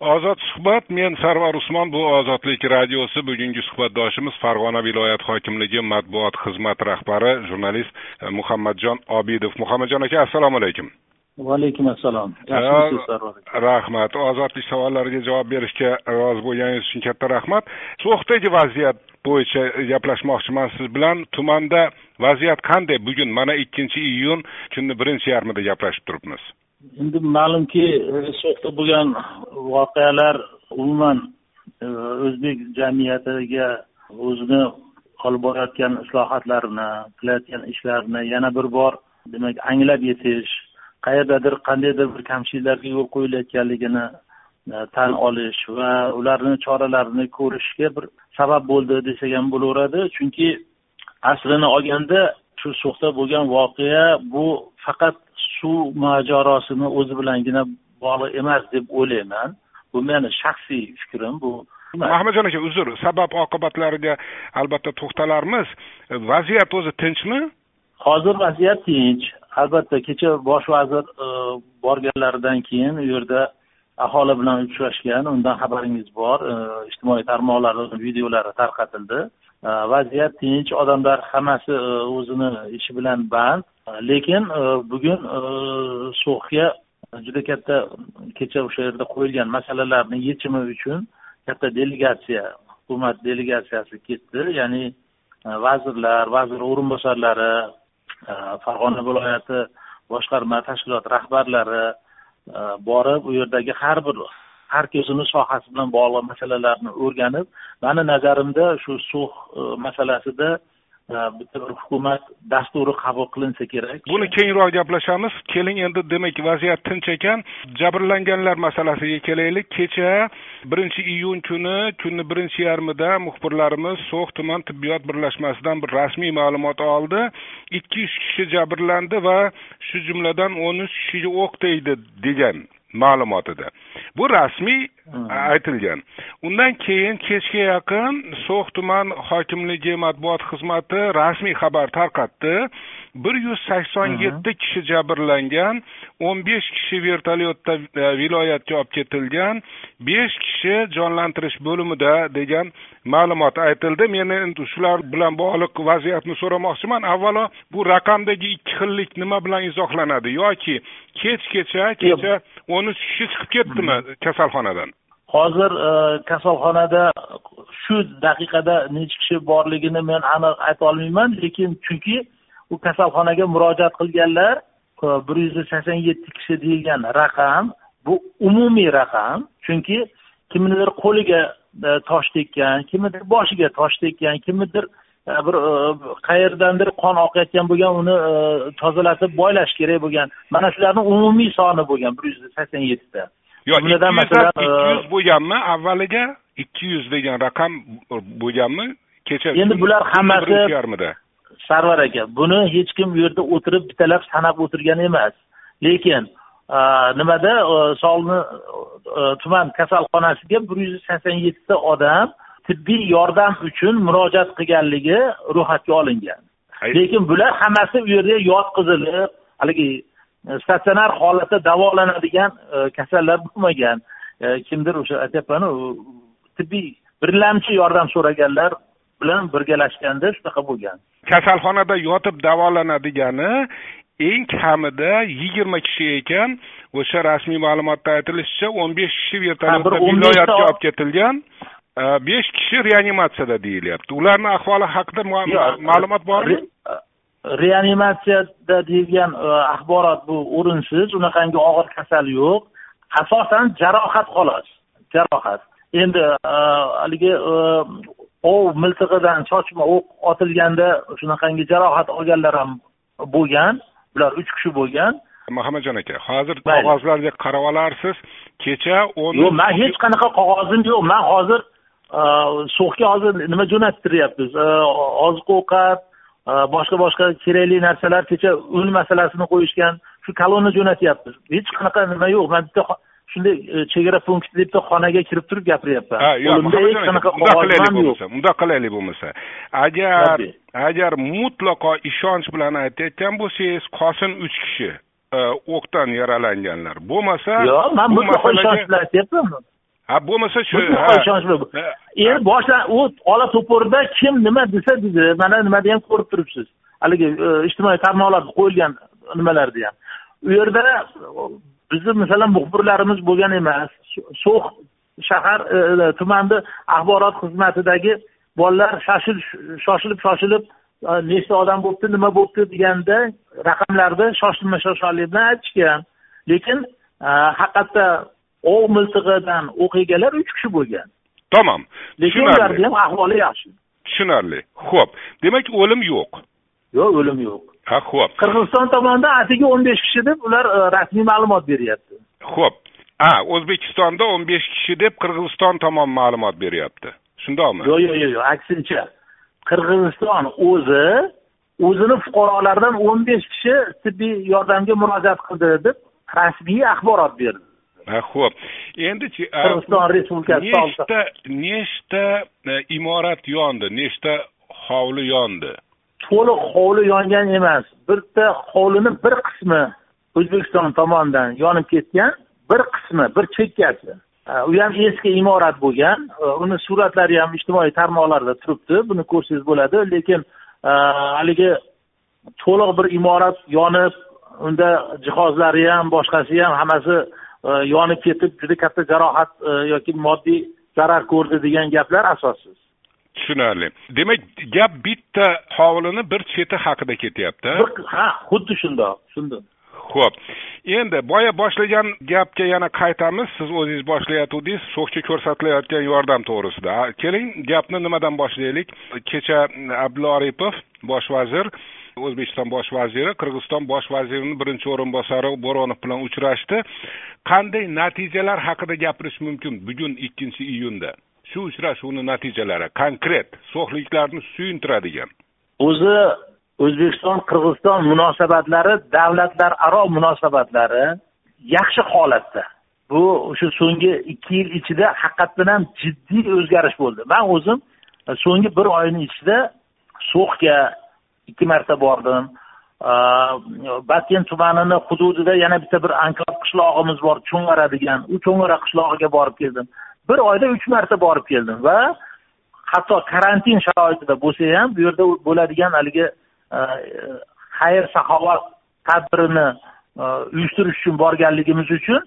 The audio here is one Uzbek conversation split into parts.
ozod suhbat men sarvar usmon bu ozodlik radiosi bugungi suhbatdoshimiz farg'ona viloyat hokimligi matbuot xizmati rahbari jurnalist e, muhammadjon obidov. Muhammadjon aka assalomu alaykum. Va alaykum assalom yaxshimisiz rahmat. Ozodlik savollariga javob berishga rozi bo'lganingiz uchun katta rahmat. So'xdagi vaziyat bo'yicha gaplashmoqchiman siz bilan. Tumanda vaziyat qanday? Bugun mana ikkinchi iyun kunni birinchi yarmida gaplashib turibmiz endi ma'lumki e, so'xda bo'lgan voqealar umuman e, o'zbek jamiyatiga o'zini olib borayotgan islohotlarini qilayotgan ishlarini yana bir bor demak anglab yetish qayerdadir qandaydir bir kamchiliklarga yo'l qo'yilayotganligini e, tan olish va ularni choralarini ko'rishga bir sabab bo'ldi desak ham bo'laveradi. Chunki aslini olganda shu so'xda bo'lgan voqea bu faqat suv mojarosini o'zi bilangina bog'liq emas deb o'ylayman. Bu meni shaxsiy fikrim bu mahmadjon aka uzr sabab oqibatlariga albatta to'xtalarmiz. Vaziyat o'zi tinchmi? Hozir vaziyat tinch. Albatta kecha bosh vazir e, borganlaridan keyin u yerda aholi bilan uchrashgan undan xabaringiz bor. E, ijtimoiy tarmoqlarda videolari tarqatildi. E, vaziyat tinch. Odamlar hammasi o'zini ishi bilan band lekin e, bugun e, so'xga juda katta kecha o'sha yerda qo'yilgan masalalarni yechimi uchun katta delegatsiya hukumat delegatsiyasi ketdi. Ya'ni e, vazirlar vazir o'rinbosarlari farg'ona viloyati boshqarma tashkilot rahbarlari borib u yerdagi har bir har o'zini sohasi bilan bog'liq masalalarni o'rganib mani nazarimda shu sug' masalasida Э, bitta bir hukumat dasturi qabul qilinsa kerak. Buni keyinroq gaplashamiz. Keling endi demak vaziyat tinch ekan. Jabrlanganlar masalasiga kelaylik. Kecha birinchi iyun kuni kunni birinchi yarmida muxbirlarimiz so'x tuman tibbiyot birlashmasidan bir rasmiy ma'lumot oldi. Ikki yuz kishi jabrlandi va shu jumladan o'n uch kishiga o'q tegdi degan. Ma'lumotida. Bu rasmiy aytilgan. Undan keyin kechga yaqin so'x tuman hokimligi matbuot xizmati rasmiy xabar tarqatdi. bir yuz sakson yetti kishi jabrlangan o'n besh kishi vertolyotda e, viloyatga olib ketilgan besh kishi jonlantirish bo'limida degan ma'lumot aytildi. Men endi shular bilan bog'liq vaziyatni so'ramoqchiman. Avvalo bu raqamdagi ikki xillik nima bilan izohlanadi yoki kechgacha kecha o'n uch kishi chiqib ketdimi kasalxonadan? Hozir e, kasalxonada shu daqiqada necha kishi borligini men aniq ayta olmayman lekin chunki u kasalxonaga murojaat qilganlar e, bir yuz sakson yetti kishi deyilgan raqam bu umumiy raqam chunki kimnidir qo'liga e, tosh tekkan kimnidir boshiga tosh tekkan kimnidir bir qayerdandir qon oqayotgan bo'lgan uni tozalatib boylash kerak bo'lgan. Mana shularni umumiy soni bo'lgan bir yuz sakson yettita. Yo'q jumladan masalan ikki yuz bo'lganmi? Avvaliga ikki yuz degan raqam bo'lganmi? Kecha endi bular hammasi sarvar aka buni hech kim u yerda o'tirib bittalab sanab o'tirgan emas. Lekin nimada sog'liqni tuman kasalxonasiga bir yuz sakson yettita odam tibbiy yordam uchun murojaat qilganligi ro'yxatga olingan. Lekin bular hammasi u yerga yotqizilib haligi statsionar holatda davolanadigan e, kasallar bo'lmagan. E, kimdir o'sha aytyapmanu tibbiy birlamchi yordam so'raganlar bilan birgalashganda shunaqa bo'lgan. Kasalxonada yotib davolaнаdigani eng kamida yigirma kishi ekan. O'sha rasmiy ma'lumotda aytilishicha o'n besh kishi vertolyotda viloyatga olib ketilgan. e, besh kishi reanimatsiyada deyilyapti ularni ahvoli haqida ma'lumot bormi reanimatsiyada deyilgan axborot bu o'rinsiz unaqangi og'ir kasal yo'q asosan jarohat xolos jarohat endi haligi ov miltig'idan sochma o'q otilganda shunaqangi jarohat olganlar ham bo'lgan bular uch kishi bo'lgan muhammadjon aka hozir qog'ozlarga qarab olarsiz kecha o'n yo'q man hech qanaqa qog'ozim yo'q man hozir so'xga hozir nima jo'nattiryapmiz? Oziq ovqat boshqa boshqa kerakli narsalar kecha un masalasini qo'yishgan shu kolonna jo'natyapmiz. Hech qanaqa nima yo'q. Man bitta shunday e, chegara punkti deb bitta xonaga kirib turib gapiryapman. Ha yo'q hech qanaqa qog'ozim bo'lmasa bundoq qilaylik bo'lmasa. Agar agar mutlaqo ishonch bilan aytayotgan bo'lsangiz qolsin uch kishi e, o'qdan yaralanganlar. Bo'lmasa yo'q man mutlaqo ishonch bilan aytyapman ha bo'lmasa shu endi boshdan u ola to'purda kim nima desa dedi mana nimada ham ko'rib turibsiz. Haligi e, ijtimoiy tarmoqlarda qo'yilgan nimalarni ham u yerda bizni masalan muxbirlarimiz bo'lgan emas so'x shahar e, e, tumanni axborot xizmatidagi bolalar shoshilib shoshilib nechta odam bo'libdi nima bo'libdi deganda raqamlarni shoshilma shoshalik bilan aytishgan. Lekin haqiqatda ov miltig'idan o'q yeganlar uch kishi bo'lgan. Tamom lekin ularni ham ahvoli yaxshi. Tushunarli. Ho'p demak o'lim yo'q. Yo'q o'lim yo'q. Ha ho'p qirg'iziston tomonidan atigi o'n besh kishi deb ular e, rasmiy ma'lumot beryapti. Ho'p ha o'zbekistonda o'n besh kishi deb qirg'iziston tomon ma'lumot beryapti. Shundoqmi? Yo'q yo'q yo'q. Aksincha qirg'iziston o'zi o'zini fuqarolaridan o'n besh kishi tibbiy yordamga murojaat qildi deb rasmiy axborot berdi ho'p endichi qirg'iziston respublikasi nechta nechta e, imorat yondi nechta hovli yondi to'liq hovli yongan emas bitta hovlini bir qismi o'zbekiston tomonidan yonib ketgan bir qismi bir chekkasi u ham eski imorat bo'lgan uni suratlari ham ijtimoiy tarmoqlarda turibdi buni ko'rsangiz bo'ladi lekin haligi to'liq bir imorat yonib unda jihozlari ham boshqasi ham hammasi yonib ketib juda katta jarohat yoki moddiy zarar ko'rdi degan gaplar asossiz. Tushunarli. Demak gap bitta hovlini bir cheti haqida ketyapti. Ha xuddi shundoq shundoq ho'p endi boya boshlagan gapga yana qaytamiz. Siz o'zingiz boshlayotgandingiz so'xga ko'rsatilayotgan yordam to'g'risida. Keling gapni nimadan boshlaylik? Kecha abdulla aripov bosh vazir o'zbekiston bosh vaziri qirg'iziston bosh vazirini birinchi o'rinbosari bo'ronov bilan uchrashdi. Qanday natijalar haqida gapirish mumkin bugun ikkinchi iyunda? Shu uchrashuvni natijalari konkret so'xliklarni suyuntiradigan. O'zi o'zbekiston qirg'iziston munosabatlari davlatlararo munosabatlari yaxshi holatda. Bu o'sha so'nggi ikki yil ichida haqiqatdan ham jiddiy o'zgarish bo'ldi. Man o'zim so'nggi bir oyni ichida so'xga ikki marta bordim. Batken tumanini hududida yana bitta bir anklav qishlog'imiz bor cho'ng'ara degan. U cho'ng'ara qishlog'iga borib keldim. Bir oyda uch marta borib keldim va hatto karantin sharoitida bo'lsa ham bu yerda bo'ladigan haligi xayr saxovat tadbirini uyushtirish uchun borganligimiz uchun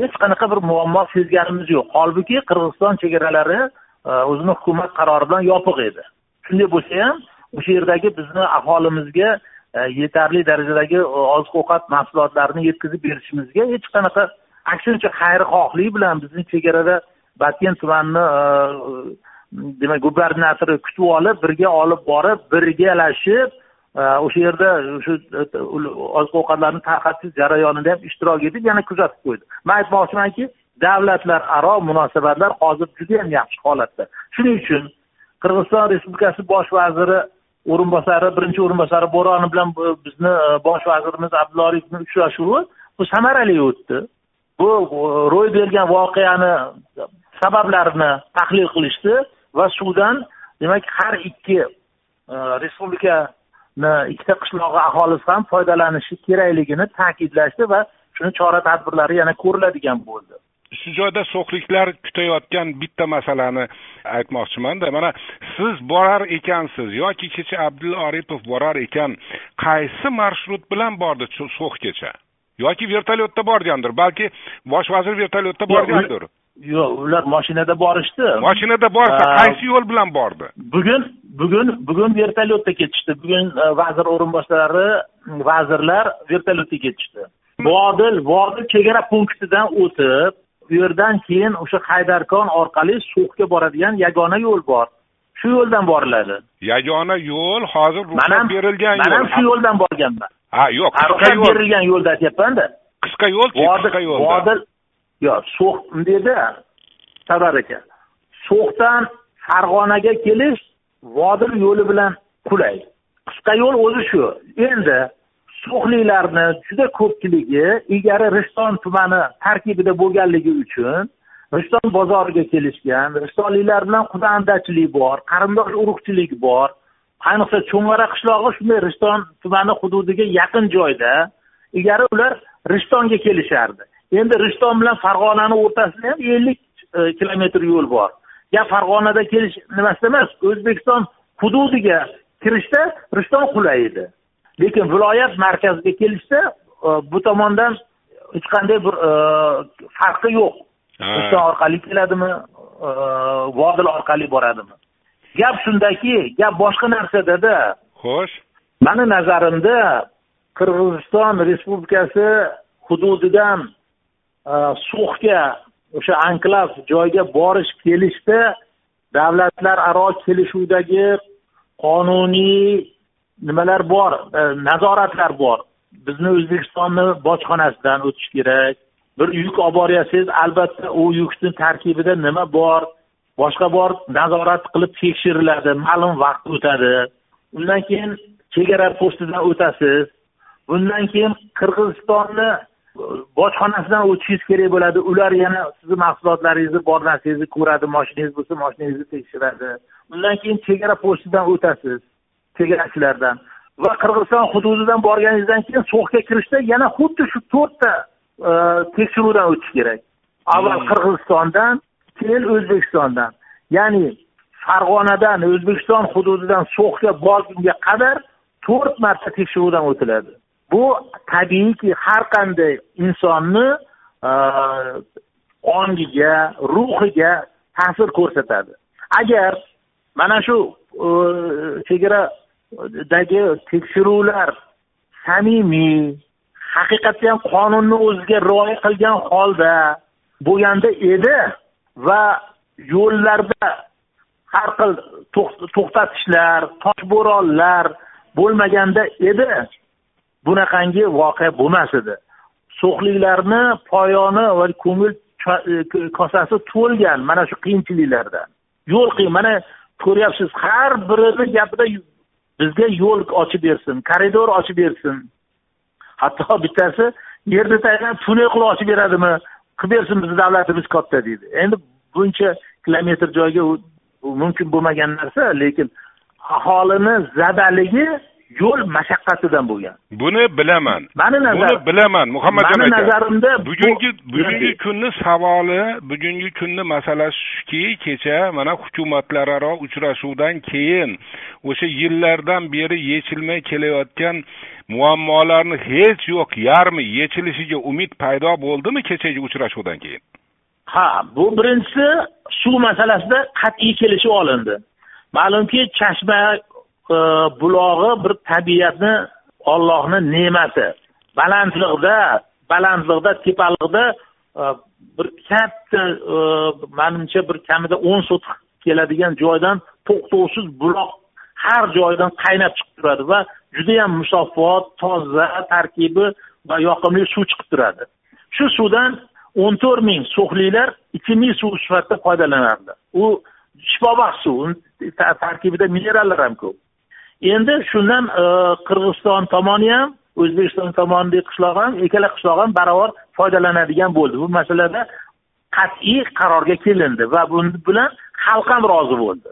hech qanaqa bir muammo sezganimiz yo'q. Holbuki qirg'iziston chegaralari o'zini hukumat qarori bilan yopiq edi. Shunday bo'lsa ham o'sha yerdagi bizni aholimizga e, yetarli darajadagi e, oziq ovqat mahsulotlarini yetkazib berishimizga hech qanaqa aksincha xayrixohlik bilan bizni chegarada batken tumanini e, demak gubernatori kutib olib birga olib borib birgalashib o'sha yerda shu oziq ovqatlarni tarqatish jarayonida ham ishtirok etib yana kuzatib qo'ydi. Man aytmoqchimanki davlatlararo munosabatlar hozir juda yam yaxshi holatda. Shuning uchun qirg'iziston respublikasi bosh vaziri o'rinbosari birinchi o'rinbosari bo'ronov bilan bizni e, bosh vazirimiz abdulla oripovni uchrashuvi bu samarali o'tdi. Bu ro'y bergan voqeani sabablarini tahlil qilishdi va suvdan demak har ikki e, respublikani ikkita qishlog'i aholisi ham foydalanishi kerakligini ta'kidlashdi va shuni chora tadbirlari yana ko'riladigan bo'ldi. Shu joyda so'xliklar kutayotgan bitta masalani aytmoqchimanda. Mana siz borar ekansiz yoki kecha abdulla oripov borar ekan qaysi marshrut bilan bordi so'xgacha yoki vertolyotda borgandir balki bosh vazir vertolyotda borgandir yo'q ular mashinada borishdi. Mashinada borsa qaysi yo'l bilan bordi? Bugun bugun bugun vertolyotda ketishdi. Bugun e, vazir o'rinbosarlari vazirlar vertolyotda ketishdi. Vodil vodil chegara punktidan o'tib u yerdan keyin o'sha haydarkon orqali so'xga boradigan yagona yo'l bor. Shu yo'ldan boriladi. Yagona yo'l hozir ruxsat berilgan yo'l. man ham shu yo'ldan borganman. Ha yo'q yo'l. berilgan yo'lda aytyapmanda qisqa yo'lchi qisqa yo'l vodil yo'q so'x bundayda sadar aka so'xdan farg'onaga kelish vodil yo'li bilan qulay. Qisqa yo'l o'zi shu. Endi sho'xliklarni juda ko'pchiligi ilgari rishton tumani tarkibida bo'lganligi uchun rishton bozoriga kelishgan. Rishtonliklar bilan qudandachilik bor qarindosh urug'chilik bor. Ayniqsa cho'ng'ara qishlog'i shunday rishton tumani hududiga yaqin joyda. Ilgari ular rishtonga kelishardi. Endi rishton bilan farg'onani o'rtasida ham ellik e, kilometr yo'l bor. Gap farg'onada kelish nimasida emas o'zbekiston hududiga kirishda rishton qulay edi. Lekin viloyat markaziga kelishda e, bu tomondan hech qanday bir e, farqi yo'q. Rishton orqali keladimi vodil orqali boradimi? Gap shundaki gap boshqa narsadada xo'sh. Mani nazarimda qirg'iziston respublikasi hududidan so'xga o'sha anklav joyga borish kelishda davlatlararo kelishuvdagi qonuniy nimalar bor? E, nazoratlar bor. Bizni o'zbekistonni bojxonasidan o'tish kerak. Bir yuk olib boryapsiz. Albatta u yukni tarkibida nima bor? Boshqa bor nazorat qilib tekshiriladi. Ma'lum vaqt o'tadi. Undan keyin chegara postidan o'tasiz. Bundan keyin qirg'izistonni bojxonasidan o'tishingiz kerak bo'ladi. Ular yana sizni mahsulotlaringizni bor narsangizni ko'radi. Moshinangiz bo'lsa moshinangizni tekshiradi. Undan keyin chegara postidan o'tasiz. Chegarachilardan va qirg'iziston hududidan borganingizdan keyin so'xga kirishda yana xuddi shu to'rtta e, tekshiruvdan o'tish kerak. Avval hmm. qirg'izistondan keyin o'zbekistondan. Ya'ni farg'onadan o'zbekiston hududidan so'xga borgunga qadar to'rt marta tekshiruvdan o'tiladi. Bu tabiiyki har qanday insonni e, ongiga ruhiga ta'sir ko'rsatadi. Agar mana shu e, dagi tekshiruvlar samimiy haqiqatdan qonunni o'ziga rioya qilgan holda bo'lganda edi va yo'llarda har xil to'xtatishlar toshbo'ronlar bo'lmaganda edi. Bunaqangi voqea bo'lmas edi. So'xliklarni poyoni va ko'ngil e, kosasi to'lgan mana shu qiyinchiliklardan. Yo'l qiyin mana ko'ryapsiz har birini gapida bizga yo'l ochib bersin koridor ochib bersin. Hatto bittasi yerni taylab tunnel qilib ochib beradimi? Qilib bersin bizni davlatimiz katta deydi. Endi buncha kilometr joyga mumkin bo'lmagan narsa lekin aholini zadaligi yo'l mashaqqatidan bo'lgan. Buni bilaman. Mani buni bilaman muhammadjon aka. mani nazarimda bugungi bugungi kunni savoli bugungi kunni masalasi shuki kecha mana hukumatlararo uchrashuvdan keyin o'sha yillardan beri yechilmay kelayotgan muammolarni hech yo'q yarmi yechilishiga umid paydo bo'ldimi kechagi uchrashuvdan keyin? Ha bu birinchisi suv masalasida qat'iy kelishib olindi. Ma'lumki chashma bulog'i bir tabiatni ollohni ne'mati. Balandliqda balandliqda tepalikda e, bir katta e, manimcha bir kamida o'n sotix keladigan joydan to'xtovsiz buloq har joydan qaynab chiqib turadi va judayam musaffo toza tarkibi va yoqimli suv chiqib turadi. Shu suvdan o'n to'rt ming so'xliklar ichimlik suv sifatida foydalanardi u shifobaxsh suv tarkibida minerallar ham ko'p. Endi shundan e, qirg'iziston tomoni ham o'zbekiston tomonidagi qishloq ham ikkala qishloq ham barobar foydalanadigan bo'ldi. Bu masalada qat'iy qarorga kelindi va bu bilan xalq ham rozi bo'ldi.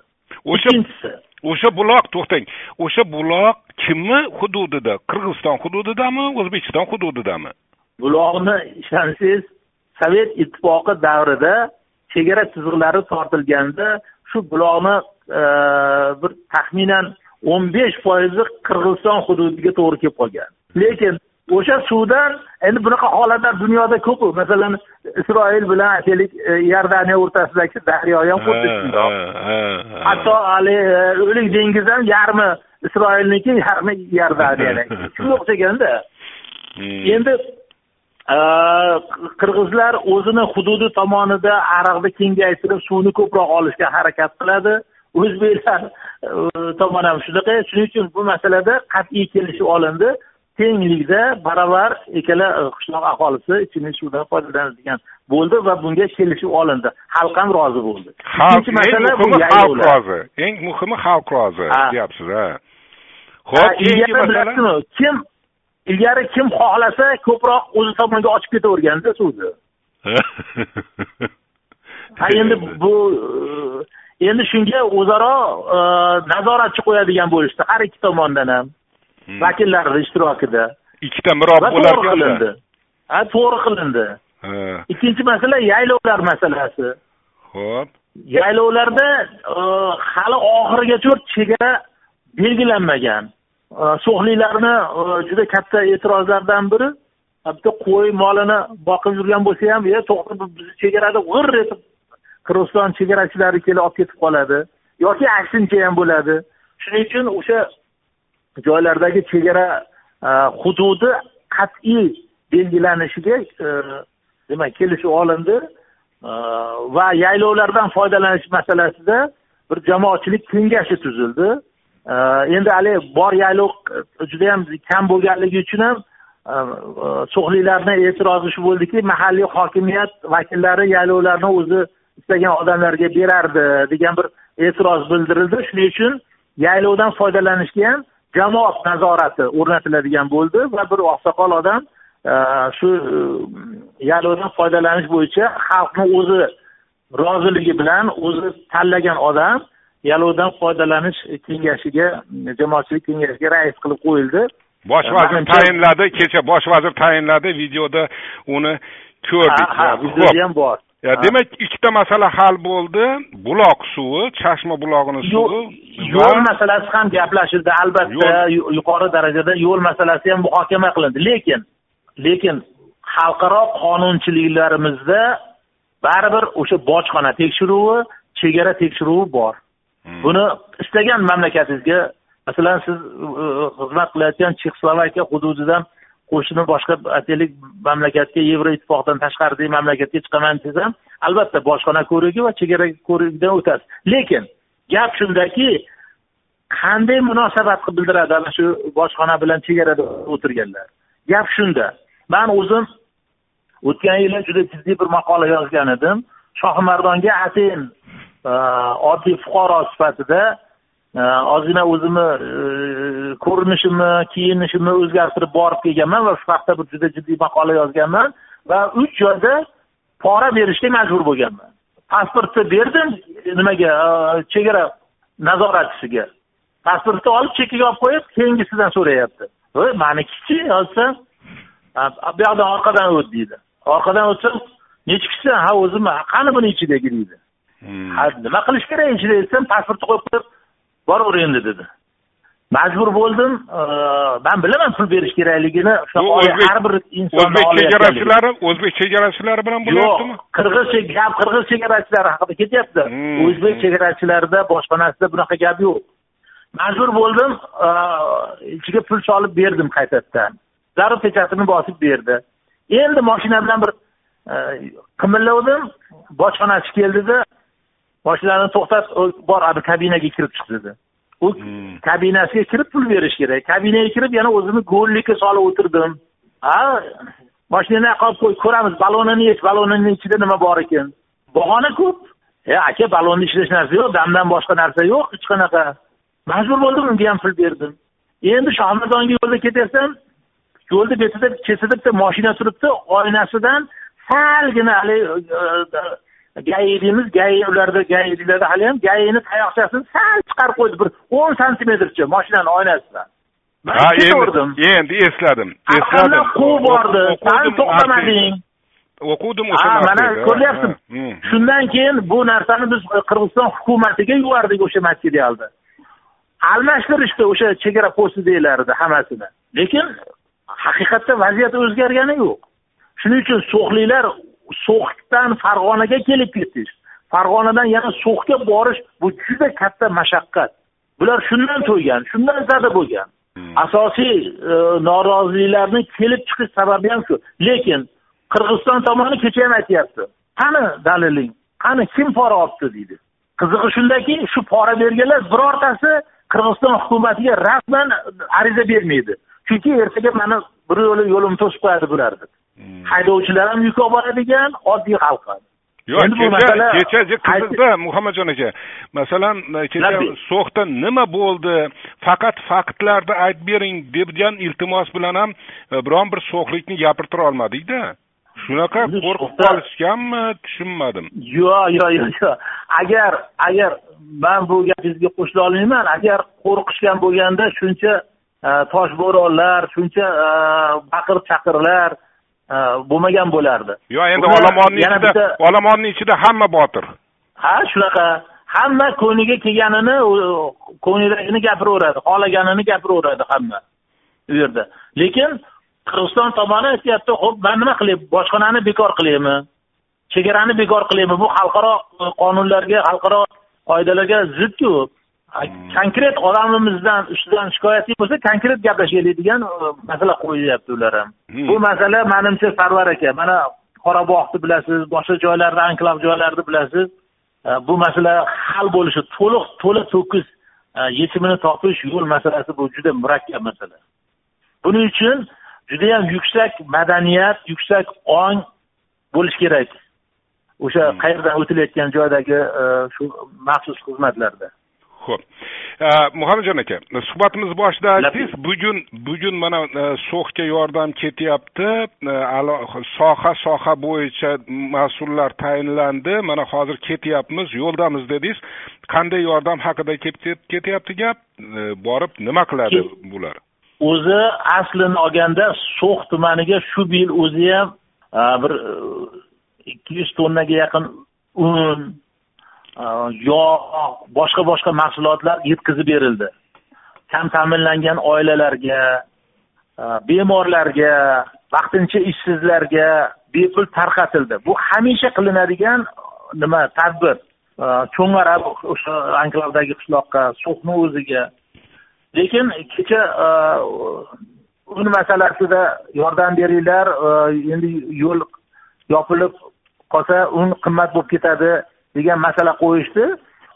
Ikkinchisi. o'sha buloq to'xtang. O'sha buloq kimni hududida? Qirg'iziston hududidami o'zbekiston hududidami? Buloqni ishonsangiz sovet ittifoqi davrida chegara chizig'lari tortilganda shu buloqni e, bir taxminan o'n besh foizi qirg'iziston hududiga to'g'ri kelib qolgan. Lekin o'sha suvdan endi bunaqa holatlar dunyoda ko'pu. Masalan isroil bilan aytaylik e, iordaniya o'rtasidagi daryo ham xuddi shundoq. hatto hali e, o'lik dengiz ham yarmi isroilniki yarmi iordaniyaniki shunga o'xshaganda hmm. endi e, qirg'izlar o'zini hududi tomonida ariqni kengaytirib suvni ko'proq olishga harakat qiladi o'zbeklar e, tomon ham shunaqa. Shuning uchun bu masalada qat'iy kelishib olindi. Tenglikda barobar ikkala e, qishloq aholisi ichimlik suvidan foydalanadigan bo'ldi va bunga kelishib olindi. Xalq ham rozi bo'ldi. Ikkinchi masala bu xalq rozi. Eng muhimi xalq rozi deyapsiz ha. Ho'p ilgari bilasizmi? kim ilgari kim xohlasa ko'proq o'zi tomonga ochib ketaverganda suvni ha endi bu endi shunga o'zaro e, nazoratchi qo'yadigan bo'lishdi. Har ikki tomondan ham. Hmm. vakillarni ishtirokida. Ikkita mirob to'g'ri qilindi. Ha to'g'ri qilindi. Ikkinchi masala yaylovlar masalasi. Ho'p yaylovlarda e, hali oxirigacha chegara belgilanmagan. E, so'xliklarni juda katta e'tirozlardan biri. Bitta qo'y molini boqib yurgan bo'lsa ham e to'xta bizni chegarada g'ir etib qirg'iziston chegarachilari kelib olib ketib qoladi. Yoki aksincha ham bo'ladi. Shuning uchun o'sha joylardagi chegara e, hududi qat'iy belgilanishiga e, demak kelishuv olindi e, va yaylovlardan foydalanish masalasida bir jamoatchilik kengashi tuzildi. Endi haligi bor yaylov judayam kam bo'lganligi uchun ham so'xliklarni e'tirozi shu bo'ldiki mahalliy hokimiyat vakillari yaylovlarni o'zi istagan odamlarga berardi degan bir e'tiroz bildirildi. Shuning uchun yaylovdan foydalanishga ham jamoat nazorati o'rnatiladigan bo'ldi va bir oqsoqol odam shu yaylovdan foydalanish bo'yicha xalqni o'zi roziligi bilan o'zi tanlagan odam yaylovdan foydalanish kengashiga jamoatchilik kengashiga rais qilib qo'yildi. Bosh vazir tayinladi kecha bosh vazir tayinladi videoda uni ko'rdik. Ha videoda ham bor demak ikkita masala hal bo'ldi. Buloq suvi chashma bulog'ini suvi. yo'l masalasi ham gaplashildi albatta. Yuqori darajada yo'l masalasi ham muhokama qilindi. Lekin lekin xalqaro qonunchiliklarimizda baribir o'sha bojxona tekshiruvi chegara tekshiruvi bor. Hmm. buni istagan mamlakatingizga masalan siz xizmat qilayotgan chexoslovakiya hududidan qo'shni boshqa aytaylik mamlakatga yevroittifoqdan tashqaridagi mamlakatga chiqaman desangiz ham albatta bojxona ko'rigi va chegara ko'rigidan o'tasiz. Lekin gap shundaki qanday munosabat bildiradi ana shu bojxona bilan chegarada o'tirganlar? Gap shunda. Man o'zim o'tgan yili juda jiddiy bir maqola yozgan edim. Shohimardonga atayin oddiy fuqaro sifatida ozgina o'zimni ko'rinishimni kiyinishimni o'zgartirib borib kelganman va shu haqda bir juda jiddiy maqola yozganman va uch joyda pora berishga majbur bo'lganman. Pasportni berdim nimaga chegara nazoratchisiga. Pasportni olib chekkaga olib qo'yib keyingisidan so'rayapti. Voy manikichi yozsam bu yoqdan orqadan o't deydi. Orqadan o'tsam nechi kishisan ha o'zim qani buni ichidagi deydi. Hmm. nima qilish kerak ichida desam pasportni qo'yib qo'yib boraver endi dedi. Majbur bo'ldim man bilaman pul berish kerakligini har bir inson o'zbek chegarachilari o'zbek chegarachilari bilan bo'lyaptimi? yo'q qirg'iz gap qirg'iz chegarachilari haqida ketyapti. Hmm. o'zbek chegarachilarida boshqanasida bunaqa gap yo'q. Majbur bo'ldim ichiga pul solib berdim qaytadan. Zarur pechatini bosib berdi. Endi moshina bilan bir qimillavdim bojxonachi keldida mashinani to'xtat bor kabinaga kirib chiq dedi. U hmm. kabinasiga kirib pul berish kerak. Kabinaga kirib yana o'zimni go'llikka solib o'tirdim. Ha mashinani yoqqa olib qo'y ko'ramiz ballonini yech ballonini ichida nima bor ekan? Bahona ko'p. E aka ballonni ichida hech narsa yo'q damdan boshqa narsa yo'q hech qanaqa. Majbur bo'ldim unga ham pul berdim. Endi shohimardonga yo'lda ketyapsam yo'lni betida chetida bitta moshina turibdi oynasidan salgina haligi gai deymiz gai ularda hali ham gaini tayoqchasini sal chiqarib qo'ydi bir o'n santimetrcha mashinani oynasidan. Ha endi endi esladim esladim. quvib bordi. san to'xtamading. O'quvdim o'sha ha mana ko'ryapsizmi shundan keyin bu narsani biz qirg'iziston hukumatiga yubordik o'sha materialni almashtirishdi o'sha chegara postidagilarni hammasini. Lekin haqiqatda vaziyat o'zgargani yo'q. Shuning uchun so'xliklar so'xdan farg'onaga kelib ketish. Farg'onadan yana so'xga borish bu juda katta mashaqqat. Bular shundan to'ygan shundan zada bo'lgan. Hmm. asosiy e, noroziliklarni kelib chiqish sababi ham shu. Lekin qirg'iziston tomoni kecha ham aytyapti. Qani daliling? Qani kim pora olibdi deydi. Qizig'i shundaki shu pora berganlar birortasi qirg'iziston hukumatiga rasman ariza bermaydi. Chunki ertaga mani bir yo'li yo'limni to'sib qo'yadi bular deb. Haydovchilar ham yuk olib boradigan oddiy xalq ham. Yo'q kecha kecha qiziqda muhammadjon aka masalan kecha so'xda nima bo'ldi? Faqat faktlarni aytib bering degan iltimos bilan ham e, biron bir so'xlikni gapirtira olmadikda. Shunaqa qo'rqib qolishganmi? Tushunmadim. Yo'q yo'q yo'q yo'q. Agar agar man bu gapingizga qo'shila olmayman agar qo'rqishgan bo'lganda shuncha e, toshbo'ronlar shuncha e, baqir chaqirlar bo'lmagan bo'lardi. Yo'q endi olomonni ichida olomonni ichida hamma botir. Ha shunaqa. Hamma ko'ngliga kelganini ko'nglidagini gapiraveradi xohlaganini gapiraveradi hamma u yerda. Lekin qirg'iziston tomoni aytyapti ho'p man nima qilay bojxonani bekor qilaymi? Chegarani bekor qilaymi? Bu xalqaro qonunlarga xalqaro qoidalarga zidku. Konkret odamimizdan ustidan shikoyatli bo'lsa konkret gaplashaylik degan masala qo'yyapti ular ham bu masala manimcha sarvar aka mana qorabog'ni bilasiz boshqa joylarda anklav joylarni bilasiz. Bu masala hal bo'lishi to'liq to'la to'kis yechimini topish yo'l masalasi bu juda murakkab masala. Buning uchun judayam yuksak madaniyat yuksak ong bo'lishi kerak. O'sha hmm. qayerdan o'tilayotgan joydagi e, shu maxsus xizmatlarda ho'p e, muhammadjon aka suhbatimiz boshida aytdingiz bugun bugun mana e, so'xga yordam ketyapti. Soha soha bo'yicha mas'ullar tayinlandi. Mana hozir ketyapmiz yo'ldamiz dedingiz. Qanday yordam haqida ketyapti gap? Borib nima qiladi bular? O'zi aslini olganda so'x tumaniga shu yil o'zi ham bir ikki yuz tonnaga yaqin un yog' boshqa boshqa mahsulotlar yetkazib berildi. Kam ta'minlangan oilalarga bemorlarga vaqtincha ishsizlarga bepul tarqatildi. Bu hamisha qilinadigan nima tadbir. Cho'ngara o'sha anklavdagi qishloqqa so'xni o'ziga. Lekin kecha un masalasida yordam beringlar endi yo'l yopilib qolsa un qimmat bo'lib ketadi. Degan masala qo'yishdi.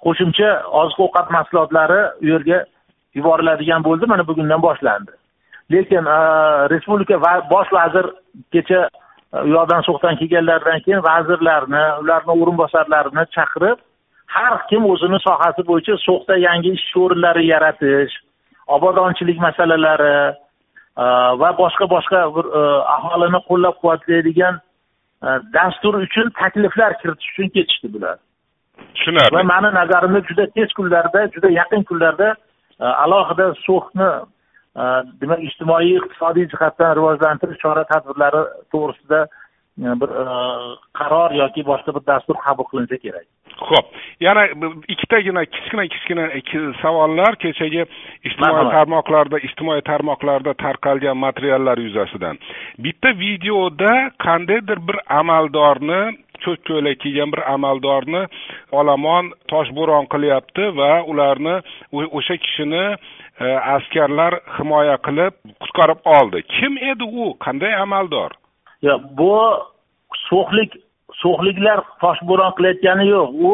Qo'shimcha oziq ovqat mahsulotlari u yerga yuboriladigan bo'ldi mana bugundan boshlandi. Lekin respublika bosh vazir kecha u yoqdan so'qdan kelganlaridan keyin vazirlarni ularni o'rinbosarlarini chaqirib har kim o'zini sohasi bo'yicha so'xda yangi ish o'rinlari yaratish obodonchilik masalalari va boshqa boshqa bir aholini qo'llab quvvatlaydigan dastur uchun takliflar kiritish uchun ketishdi bular. Tushunarli. Va mani nazarimda juda tez kunlarda juda yaqin kunlarda e, alohida so'xni e, demak ijtimoiy iqtisodiy jihatdan rivojlantirish chora tadbirlari to'g'risida bir qaror yoki boshqa bir dastur qabul qilinsa kerak. Ho'p yana ikkitagina kichkina kichkina savollar. Kechagi ijtimoiy tarmoqlarda ijtimoiy tarmoqlarda tarqalgan materiallar yuzasidan. Bitta videoda qandaydir bir amaldorni ko'k ko'ylak kiygan bir amaldorni olomon toshbo'ron qilyapti va ularni o'sha kishini e, askarlar himoya qilib qutqarib oldi. Kim edi u? Qanday amaldor bu so'xlik so'xliklar toshbo'ron qilayotgani yo'q. U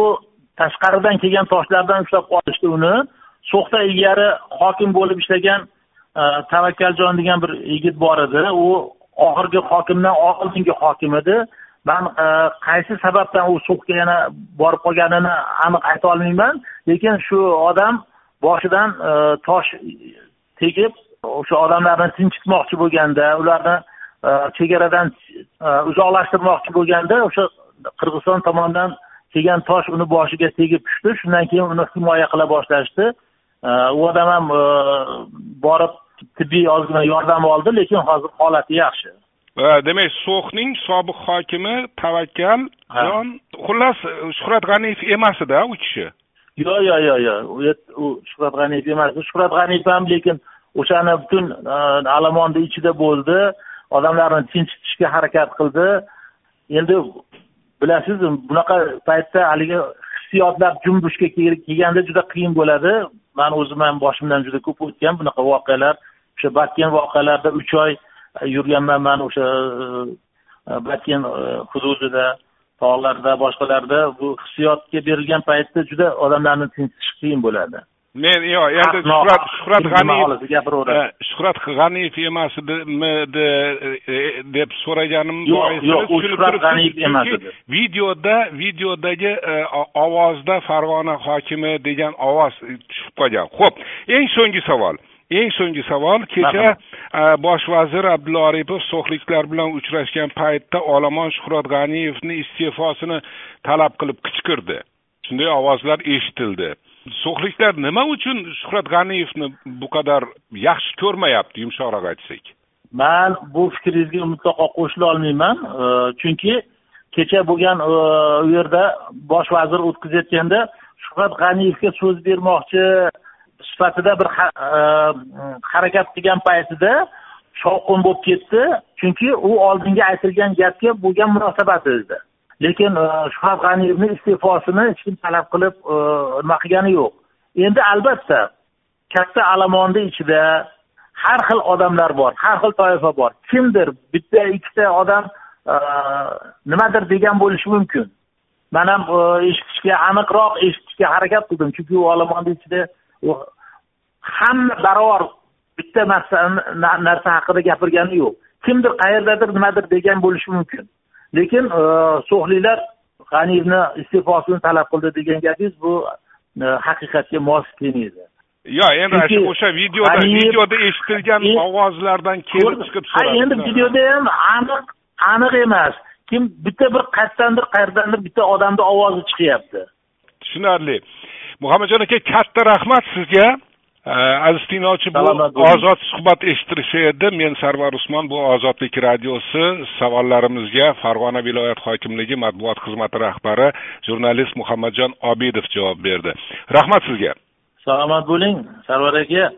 tashqaridan kelgan toshlardan ushlab qolishdi uni. So'xda ilgari hokim bo'lib ishlagan e, tavakkaljon degan bir yigit bor edi. U oxirgi hokimdan oldingi hokim edi. Man e, qaysi sababdan u so'xga yana borib qolganini aniq ayta olmayman. Lekin shu odam boshidan e, tosh tegib o'sha odamlarni tinchitmoqchi bo'lganda ularni chegaradan uzoqlashtirmoqchi bo'lganda o'sha qirg'iziston tomonidan kelgan tosh uni boshiga tegib tushdi. Shundan keyin uni himoya qila boshlashdi. U odam ham borib tibbiy ozgina yordam oldi lekin hozir holati yaxshi. Demak so'xning sobiq hokimi tavakkal jon xullas shuhrat g'aniyev emas edi u kishi? Yo'q yo'q yo'q yo'q u shuhrat g'aniyev emas. Shuhrat g'aniyev ham lekin o'shani butun alamonni ichida bo'ldi odamlarni tinchitishga harakat qildi. Endi bilasiz bunaqa paytda haligi hissiyotlar junbushga kelganda juda qiyin bo'ladi. Man o'zim ham boshimdan juda ko'p o'tgan bunaqa voqealar. O'sha batken voqealarida uch oy e, yurganman man o'sha e, e, batken hududida tog'larda boshqalarda. Bu hissiyotga berilgan paytda juda odamlarni tinchitish qiyin bo'ladi. Men yo'q endi shuhrat shuhrat g'aniyev shuhrat g'aniyev emasmidi deb so'raganim yo'q yo'q u shuhrat g'aniyev emas edi videoda videodagi ovozda farg'ona hokimi degan ovoz tushib qolgan ho'p eng so'nggi savol eng so'nggi savol kecha bosh vazir abdulla aripov so'xliklar bilan uchrashgan paytda olomon shuhrat g'aniyevni iste'fosini talab qilib qichqirdi shunday ovozlar eshitildi so'xliklar nima uchun shuhrat g'aniyevni bu qadar yaxshi ko'rmayapti yumshoqroq aytsak? Man bu fikringizga mutlaqo qo'shila olmayman. Chunki kecha bo'lgan e, u yerda bosh vazir o'tkazayotganda shuhrat g'aniyevga so'z bermoqchi sifatida bir e, harakat qilgan paytida shovqin bo'lib ketdi. Chunki u oldingi aytilgan gapga bo'lgan munosabati edi. Lekin e, shuhrat g'aniyevni iste'fosini hech kim talab qilib e, nima qilgani yo'q. Endi albatta katta alamonni ichida har xil odamlar bor har xil toifa bor. Kimdir bitta ikkita odam e, nimadir degan bo'lishi mumkin. Man ham e, eshitishga aniqroq eshitishga harakat qildim chunki u olomonni ichida hamma barobar bitta narsa haqida gapirgani yo'q. Kimdir qayerdadir nimadir degan bo'lishi mumkin. Lekin so'xliklar g'aniyevni iste'fosini talab qildi degan gapingiz bu haqiqatga mos kelmaydi. Yo endi o'sha videoda videoda eshitilgan ovozlardan kelib chiqib so'radi. Endi videoda ham aniq aniq emas. Kim bitta bir qayerdandir qayerdandir bitta odamni ovozi chiqyapti. Tushunarli. Muhammadjon aka katta rahmat sizga aziz tinglovchi bu ozod suhbat eshittirishi edi men sarvar usmon bu ozodlik radiosi savollarimizga farg'ona viloyat hokimligi matbuot xizmati rahbari jurnalist muhammadjon obidov javob berdi. Rahmat sizga. Salomat bo'ling sarvar aka